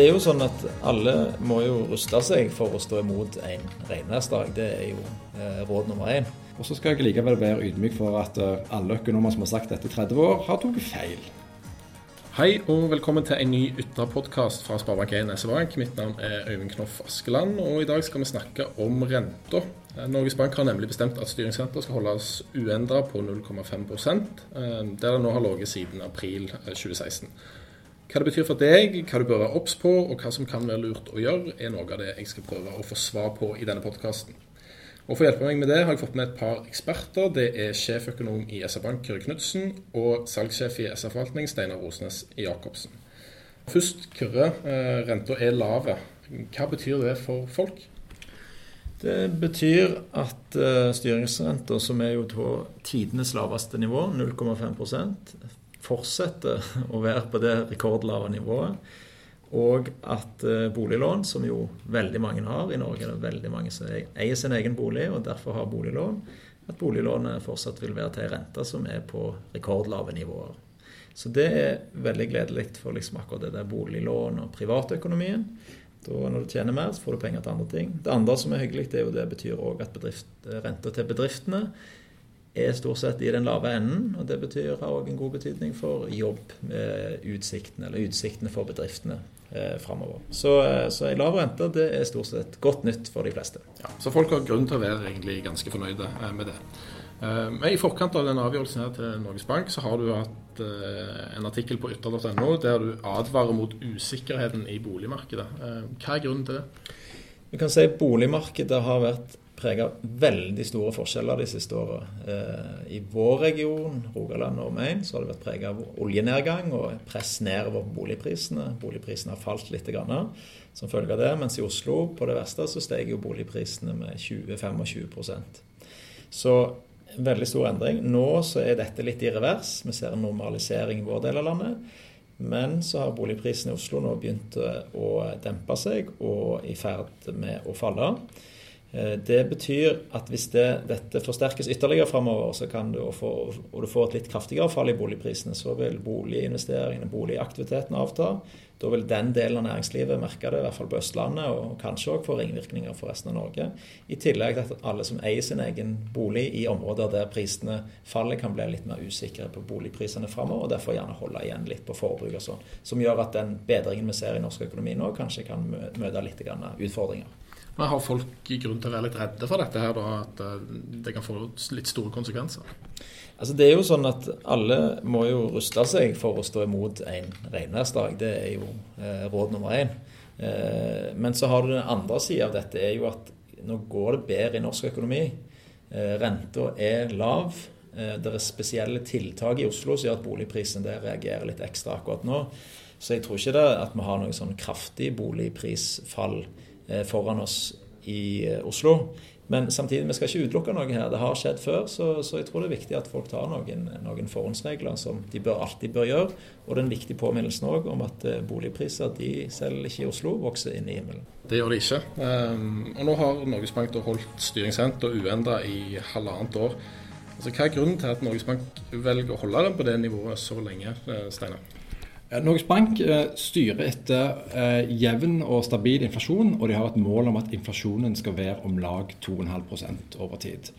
Det er jo sånn at alle må jo ruste seg for å stå imot en regnværsdag. Det er jo eh, råd nummer én. Og så skal jeg likevel være ydmyk for at eh, alle økonomer som har sagt dette i 30 år, har tatt feil. Hei og velkommen til en ny Ytra-podkast fra Sparebank1 SE-Bank. Mitt navn er Øyvind Knoff Askeland, og i dag skal vi snakke om renta. Eh, Norges Bank har nemlig bestemt at styringsrenta skal holdes uendra på 0,5% der det nå har ligget siden april 2016. Hva det betyr for deg, hva du bør være obs på, og hva som kan være lurt å gjøre, er noe av det jeg skal prøve å få svar på i denne podkasten. Og For å hjelpe meg med det har jeg fått med et par eksperter. Det er sjeføkonom i SR-Bank Kyrre Knutsen og salgssjef i SR Forvaltning Steinar Rosnes Jacobsen. Først, Kyrre. Eh, renta er lave. Hva betyr det for folk? Det betyr at uh, styringsrenta, som er jo på tidenes laveste nivå, 0,5 fortsetter å være på det rekordlave nivået. Og at eh, boliglån, som jo veldig mange har i Norge, det er veldig mange som eier sin egen bolig og derfor har boliglån, at boliglånet fortsatt vil være til ei rente som er på rekordlave nivåer. Så det er veldig gledelig for liksom akkurat det der boliglån og privatøkonomien. Da Når du tjener mer, så får du penger til andre ting. Det andre som er hyggelig, det er jo det betyr òg at bedrift, renta til bedriftene er stort sett i den lave enden. og Det betyr har også en god betydning for jobbutsiktene, eller utsiktene for bedriftene eh, framover. Så, eh, så en lav rente det er stort sett godt nytt for de fleste. Ja, så folk har grunn til å være egentlig ganske fornøyde eh, med det. Eh, men I forkant av den avgjørelsen her til Norges Bank, så har du hatt en artikkel på ytter.no der du advarer mot usikkerheten i boligmarkedet. Hva er grunnen til det? Vi kan si Boligmarkedet har vært prega av veldig store forskjeller de siste åra. Eh, I vår region, Rogaland og Maine, så har det vært prega av oljenedgang og press nedover boligprisene. Boligprisene har falt litt grann, som følge av det. Mens i Oslo, på det verste, så steg jo boligprisene med 20-25 Så veldig stor endring. Nå så er dette litt i revers. Vi ser en normalisering i vår del av landet. Men så har boligprisene i Oslo nå begynt å dempe seg og i ferd med å falle. Eh, det betyr at hvis det, dette forsterkes ytterligere framover, og, og du får et litt kraftigere fall i boligprisene, så vil boliginvesteringene, boligaktiviteten avta. Da vil den delen av næringslivet merke det, i hvert fall på Østlandet, og kanskje òg få ringvirkninger for resten av Norge. I tillegg til at alle som eier sin egen bolig i områder der prisene faller, kan bli litt mer usikre på boligprisene framover, og derfor gjerne holde igjen litt på forbruk og sånn. Som gjør at den bedringen vi ser i norsk økonomi nå, kanskje kan møte litt utfordringer. Men Har folk grunn til å være litt redde for dette, her, da, at eh, det kan få litt store konsekvenser? Altså Det er jo sånn at alle må jo ruste seg for å stå imot en regnværsdag. Det er jo eh, råd nummer én. Eh, men så har du den andre sida av dette, er jo at nå går det bedre i norsk økonomi. Eh, Renta er lav. Eh, det er spesielle tiltak i Oslo som gjør at boligprisen der reagerer litt ekstra akkurat nå. Så jeg tror ikke det at vi har noe sånn kraftig boligprisfall foran oss i eh, Oslo. Men samtidig, vi skal ikke utelukke noe her. Det har skjedd før, så, så, jeg tror det er viktig at folk tar noen, noen forhåndsregler som de bør, alltid bør gjøre. Og den viktige påminnelsen òg om at eh, boligpriser de selv ikke i Oslo vokser inn i himmelen. Det gjør de ikke. Um, og nå har Norges Bank holdt styringsrenta uendra i halvannet år. Altså, hva er grunnen til at Norges Bank velger å holde den på det nivået så lenge, Steinar? Norges Bank eh, styrer etter eh, jevn og stabil inflasjon, og de har et mål om at inflasjonen skal være om lag 2,5% over tid.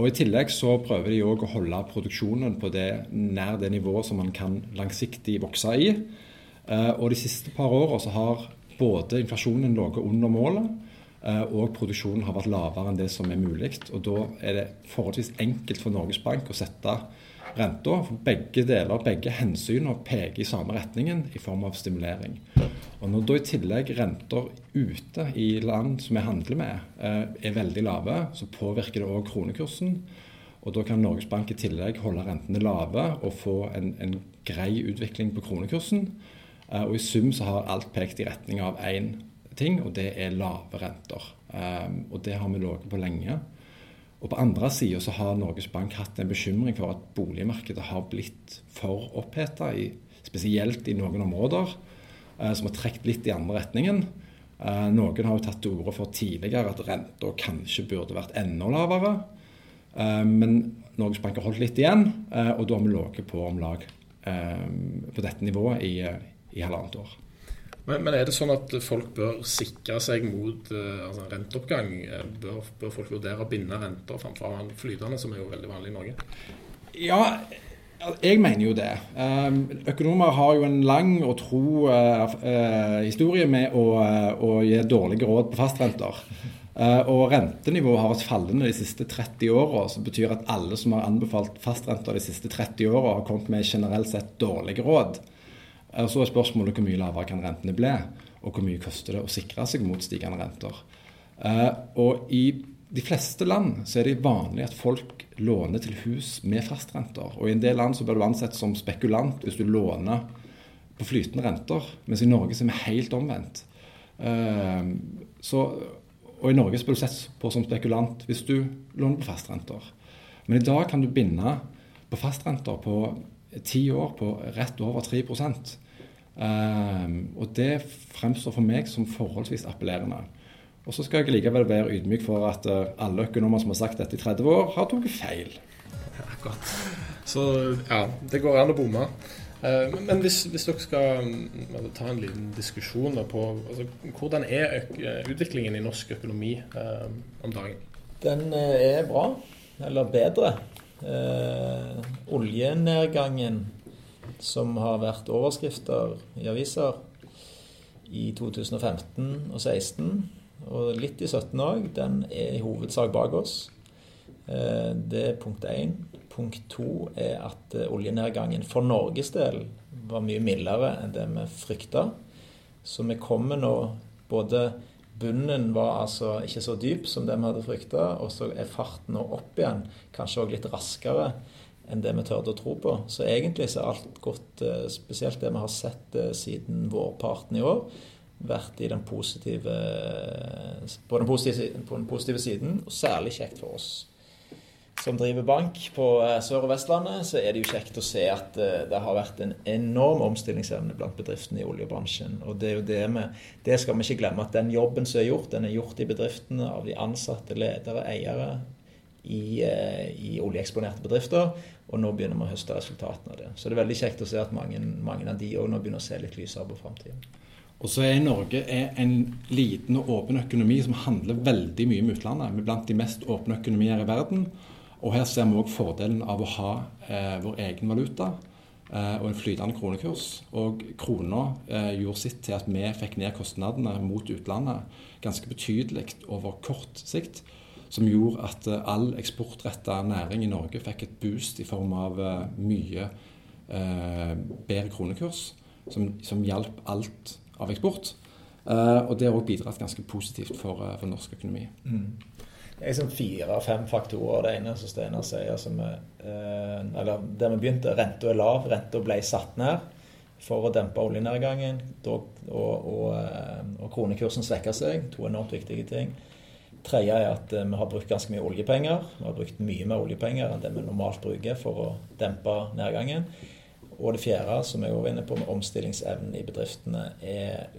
Og I tillegg så prøver de òg å holde produksjonen på det, nær det nivået som man kan langsiktig vokse i. Eh, og De siste par årene så har både inflasjonen ligget under målet, og produksjonen har vært lavere enn det som er mulig. Og Da er det forholdsvis enkelt for Norges Bank å sette renta. Begge deler, begge hensynene peker i samme retningen i form av stimulering. Og Når da i tillegg renter ute i land som vi handler med, eh, er veldig lave, så påvirker det òg kronekursen. Og Da kan Norges Bank i tillegg holde rentene lave og få en, en grei utvikling på kronekursen. Eh, og I sum så har alt pekt i retning av én ting, og det er lave renter. Eh, og Det har vi ligget på lenge. Og På andre sida så har Norges Bank hatt en bekymring for at boligmarkedet har blitt for oppheta, spesielt i noen områder, eh, som har trukket litt i andre retningen. Eh, noen har jo tatt til orde for tidligere at renta kanskje burde vært enda lavere. Eh, men Norges Bank har holdt litt igjen, og da har vi ligget på om lag eh, på dette nivået i, i halvannet år. Men, men, er det sånn at folk bør sikre seg mot uh, altså renteoppgang? Bør, bør, folk vurdere å binde renter framfor flytende, som er jo veldig vanlig i Norge? Ja, jeg mener jo det. Ehm, økonomer har jo en lang og tro uh, historie med å, å, gi dårlige råd på fastrenter. og rentenivået har vært fallende de siste 30 åra, som betyr at alle som har anbefalt fastrenter de siste 30 åra, har kommet med generelt sett dårlige råd. Og Så er spørsmålet hvor mye lavere kan rentene bli, og hvor mye koster det å sikre seg mot stigende renter. Uh, og I de fleste land så er det vanlig at folk låner til hus med fastrenter. Og I en del land så blir du ansett som spekulant hvis du låner på flytende renter, mens i Norge så er vi helt omvendt. Uh, så, og I Norge så blir du sett på som spekulant hvis du låner på fastrenter. Men i dag kan du binde på fastrenter på ti år på rett over 3 um, Og det fremstår for meg som forholdsvis appellerende. Og så skal jeg likevel være ydmyk for at uh, alle økonomer som har sagt dette i 30 år, har tatt feil. Ja, godt. Så ja, det går an å bomme. Uh, men hvis, hvis, dere skal um, ta en liten diskusjon på altså, hvordan er utviklingen i norsk økonomi uh, om dagen? Den er bra, eller bedre. Eh, oljenedgangen som har vært overskrifter i aviser i 2015 og 2016, og litt i 2017 òg, den er i hovedsak bak oss. Eh, det er punkt én. Punkt to er at eh, oljenedgangen for Norges del var mye mildere enn det vi frykta. Så vi kommer nå både Bunnen var altså ikke så dyp som det vi hadde frykta, og så er farten nå opp igjen, kanskje òg litt raskere enn det vi tørde å tro på. Så egentlig så er alt gått, eh, spesielt det vi har sett eh, siden vårparten i år, vært den positive, på, den positive, på den positive siden, og særlig kjekt for oss som driver bank på eh, Sør- og Vestlandet, så er det jo kjekt å se at det har vært en enorm omstillingsevne blant bedriftene i oljebransjen. Og det er jo det vi Det skal vi ikke glemme, at den jobben som er gjort, den er gjort i bedriftene av de ansatte, ledere, eiere i, eh, i oljeeksponerte bedrifter. Og nå begynner vi å høste resultatene av det. Så det er veldig kjekt å se at mange, mange av de òg nå begynner å se litt lysere på framtiden. Og så er Norge en liten og åpen økonomi som handler veldig mye med utlandet. Vi er blant de mest åpne økonomier i verden. Og her ser vi òg fordelen av å ha eh, vår egen valuta eh, og en flytende kronekurs. Og krona eh, gjorde sitt til at vi fikk ned kostnadene mot utlandet ganske betydelig over kort sikt. Som gjorde at eh, all eksportretta næring i Norge fikk et boost i form av eh, mye eh, bedre kronekurs, som, som hjalp alt av eksport. og det har òg bidratt ganske positivt for, for norsk økonomi. Mm. Det er liksom fire-fem faktorer. Det ene som Steinar sier, som eh, eller der vi begynte, renta er lav. Renta ble satt ned for å dempe oljenedgangen. Og, og, og, og kronekursen svekker seg. To enormt viktige ting. Tredje er at eh, vi har brukt ganske mye oljepenger. Vi har brukt mye mer oljepenger enn det vi normalt bruker for å dempe nedgangen. Og det fjerde, som jeg var inne på, med omstillingsevnen i bedriftene, er,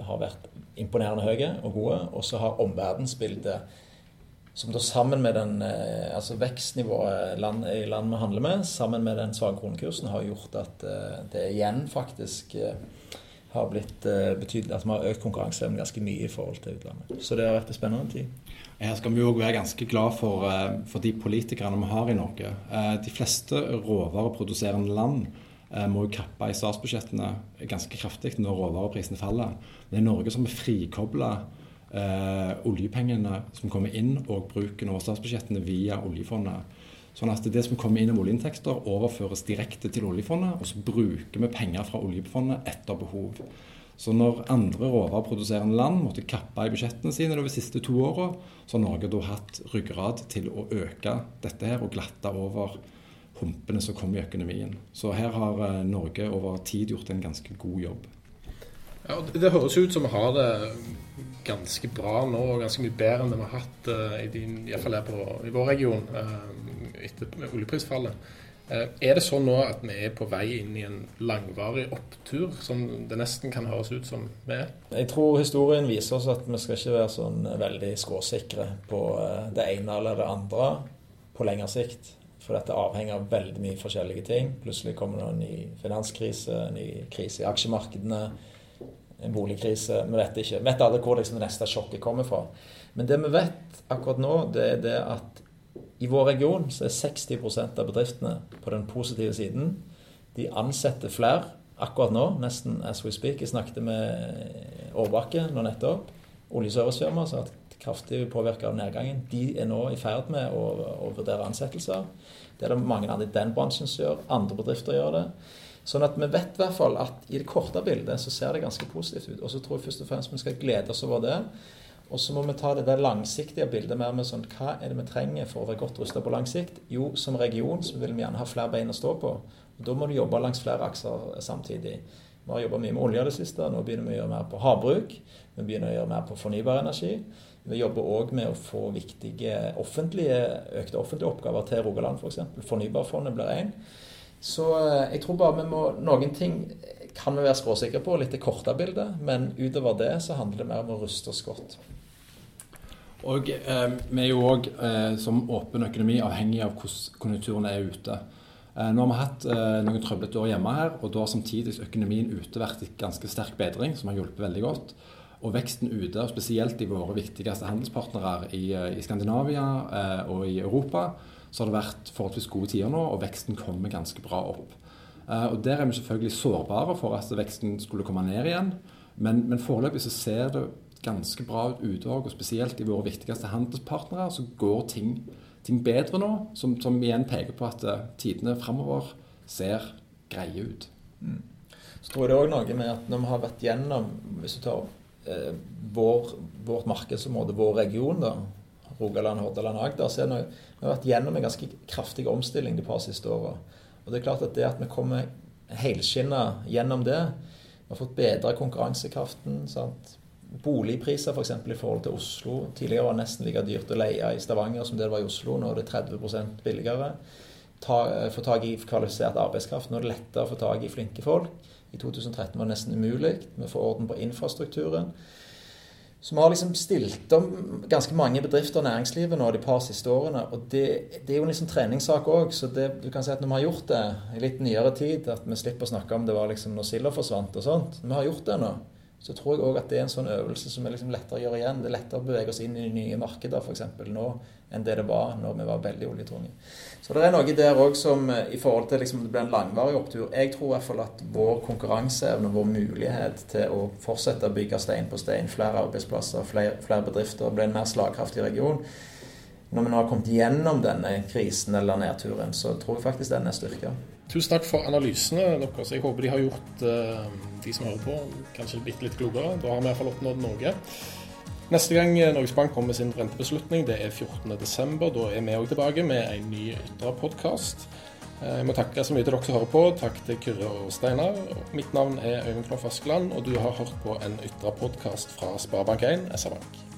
har vært imponerende høye og gode. Og så har omverdensbildet som da sammen med den eh, altså vekstnivået land, i land vi handler med, sammen med den svake kronekursen, har gjort at eh, det igjen faktisk eh, har blitt betydelig at vi har økt konkurranseevnen ganske mye i forhold til utlandet. Så det har vært en spennende tid. Her skal vi òg være ganske glad for, for, de politikerne vi har i Norge. De fleste råvareproduserende land må jo kappe i statsbudsjettene ganske kraftig når råvareprisene faller. Det er Norge som er frikobla eh, oljepengene som kommer inn, og bruken over statsbudsjettene via oljefondet. Sånn at det som kommer inn av oljeinntekter, overføres direkte til oljefondet, og så bruker vi penger fra oljefondet etter behov. Så når andre råvareproduserende land måtte kappe i budsjettene sine de siste to åra, så har Norge da hatt ryggrad til å øke dette her og glatte over humpene som kom i økonomien. Så her har eh, Norge over tid gjort en ganske god jobb. Ja, Det høres ut som vi har det ganske bra nå, og ganske mye bedre enn det vi har hatt uh, i, din, i, fall her på, i vår region uh, etter oljeprisfallet. Uh, er det sånn nå at vi er på vei inn i en langvarig opptur, som det nesten kan høres ut som vi er? Jeg tror historien viser oss at vi skal ikke være sånn veldig skråsikre på det ene eller det andre på lengre sikt. For dette avhenger av veldig mye forskjellige ting. Plutselig kommer det en ny finanskrise, en ny krise i aksjemarkedene en boligkrise. Vi vet ikke. Vi vet aldri hvor liksom det neste sjokket kommer fra. Men det vi vet akkurat nå, det er det at i vår region så er 60% av bedriftene på den positive siden. De ansetter flere akkurat nå, nesten as we speak. Jeg snakket med Årbakke nå nettopp. Oljeservicefirma som har vært kraftig påvirka av nedgangen. De er nå i ferd med å, å vurdere ansettelser. Det er det mange andre i den bransjen som gjør. Andre bedrifter gjør det. Sånn at vi vet i hvert fall at i det korte bildet så ser det ganske positivt ut. Og så tror jeg først og fremst vi skal glede oss over det. Og så må vi ta det der langsiktige bildet mer med sånn Hva er det vi trenger for å være godt rusta på lang sikt? Jo, som region så vil vi gjerne ha flere bein å stå på. Og Da må du jobbe langs flere akser samtidig. Vi har jobba mye med olje det siste. Nå begynner vi å gjøre mer på havbruk. Vi begynner å gjøre mer på fornybar energi. Vi jobber òg med å få viktige offentlige, økte offentlige oppgaver til Rogaland f.eks. For Fornybarfondet blir én. Så eh, jeg tror bare vi må Noen ting kan vi være skråsikre på, litt det korte bildet. Men utover det så handler det mer om å ruste oss godt. Og eh, Vi er jo òg eh, som åpen økonomi avhengig av hvordan konjunkturene er ute. Eh, nå har vi hatt eh, noen trøblete år hjemme her, og da har samtidig økonomien ute vært i ganske sterk bedring, som har hjulpet veldig godt. Og veksten ute, spesielt i våre viktigste handelspartnere i, eh, i Skandinavia eh, og i Europa, så har det vært forholdsvis gode tider nå, og veksten kommer ganske bra opp. Og Der er vi selvfølgelig sårbare for at veksten skulle komme ned igjen. Men, men foreløpig så ser det ganske bra ut òg, og spesielt i våre viktigste handelspartnere så går ting, ting bedre nå, som, som, igjen peker på at uh, tidene framover ser greie ut. Mm. Så tror jeg det òg noe med at når vi har vært gjennom hvis du tar eh, vår, vårt markedsområde, vår region, da, Rogaland, Hordaland Agder, så er noe, vi har vært gjennom en ganske kraftig omstilling de par siste åra. Og det er klart at det at vi kommer helskinna gjennom det, vi har fått bedra konkurransekraften. sant? Boligpriser f.eks. For i forhold til Oslo. Tidligere var det nesten like dyrt å leie i Stavanger som det var i Oslo. Nå er det 30 billigere. Ta, eh, få tak i kvalifisert arbeidskraft. Nå er det lettere å få tak i flinke folk. I 2013 var det nesten umulig. Vi får orden på infrastrukturen. Så vi har liksom stilt om ganske mange bedrifter og næringslivet nå de par siste årene. Og det, det er jo en liksom treningssak òg. Så det, du kan si at når vi har gjort det i litt nyere tid, at vi slipper å snakke om det var liksom når silda forsvant og sånt. Vi har gjort det nå, så tror jeg òg at det er en sånn øvelse som er liksom lettere å gjøre igjen. Det er lettere å bevege oss inn i nye markeder f.eks. nå enn det det var når vi var veldig oljetunge. Så det er noe der òg som eh, i forhold til liksom, det blir en langvarig opptur Jeg tror i hvert fall at vår konkurranseevne, vår mulighet til å fortsette å bygge stein på stein, flere arbeidsplasser, flere, flere bedrifter, blir en mer slagkraftig region når vi nå har kommet gjennom denne krisen eller nedturen, så tror jeg faktisk den er styrka. Tusen takk for analysene deres. Jeg håper de har gjort uh, de som hører på, kanskje bitte litt klokere. Da har vi iallfall oppnådd noe. Neste gang Norges Bank kommer med sin rentebeslutning, det er 14.12. Da er vi òg tilbake med en ny Ytra-podkast. Eh, jeg må takke så mye til dere som hører på. Takk til Kyrre og Steinar. Mitt navn er Øyvind Knoff Askeland, og du har hørt på en Ytra-podkast fra Sparebank1 SR-Bank.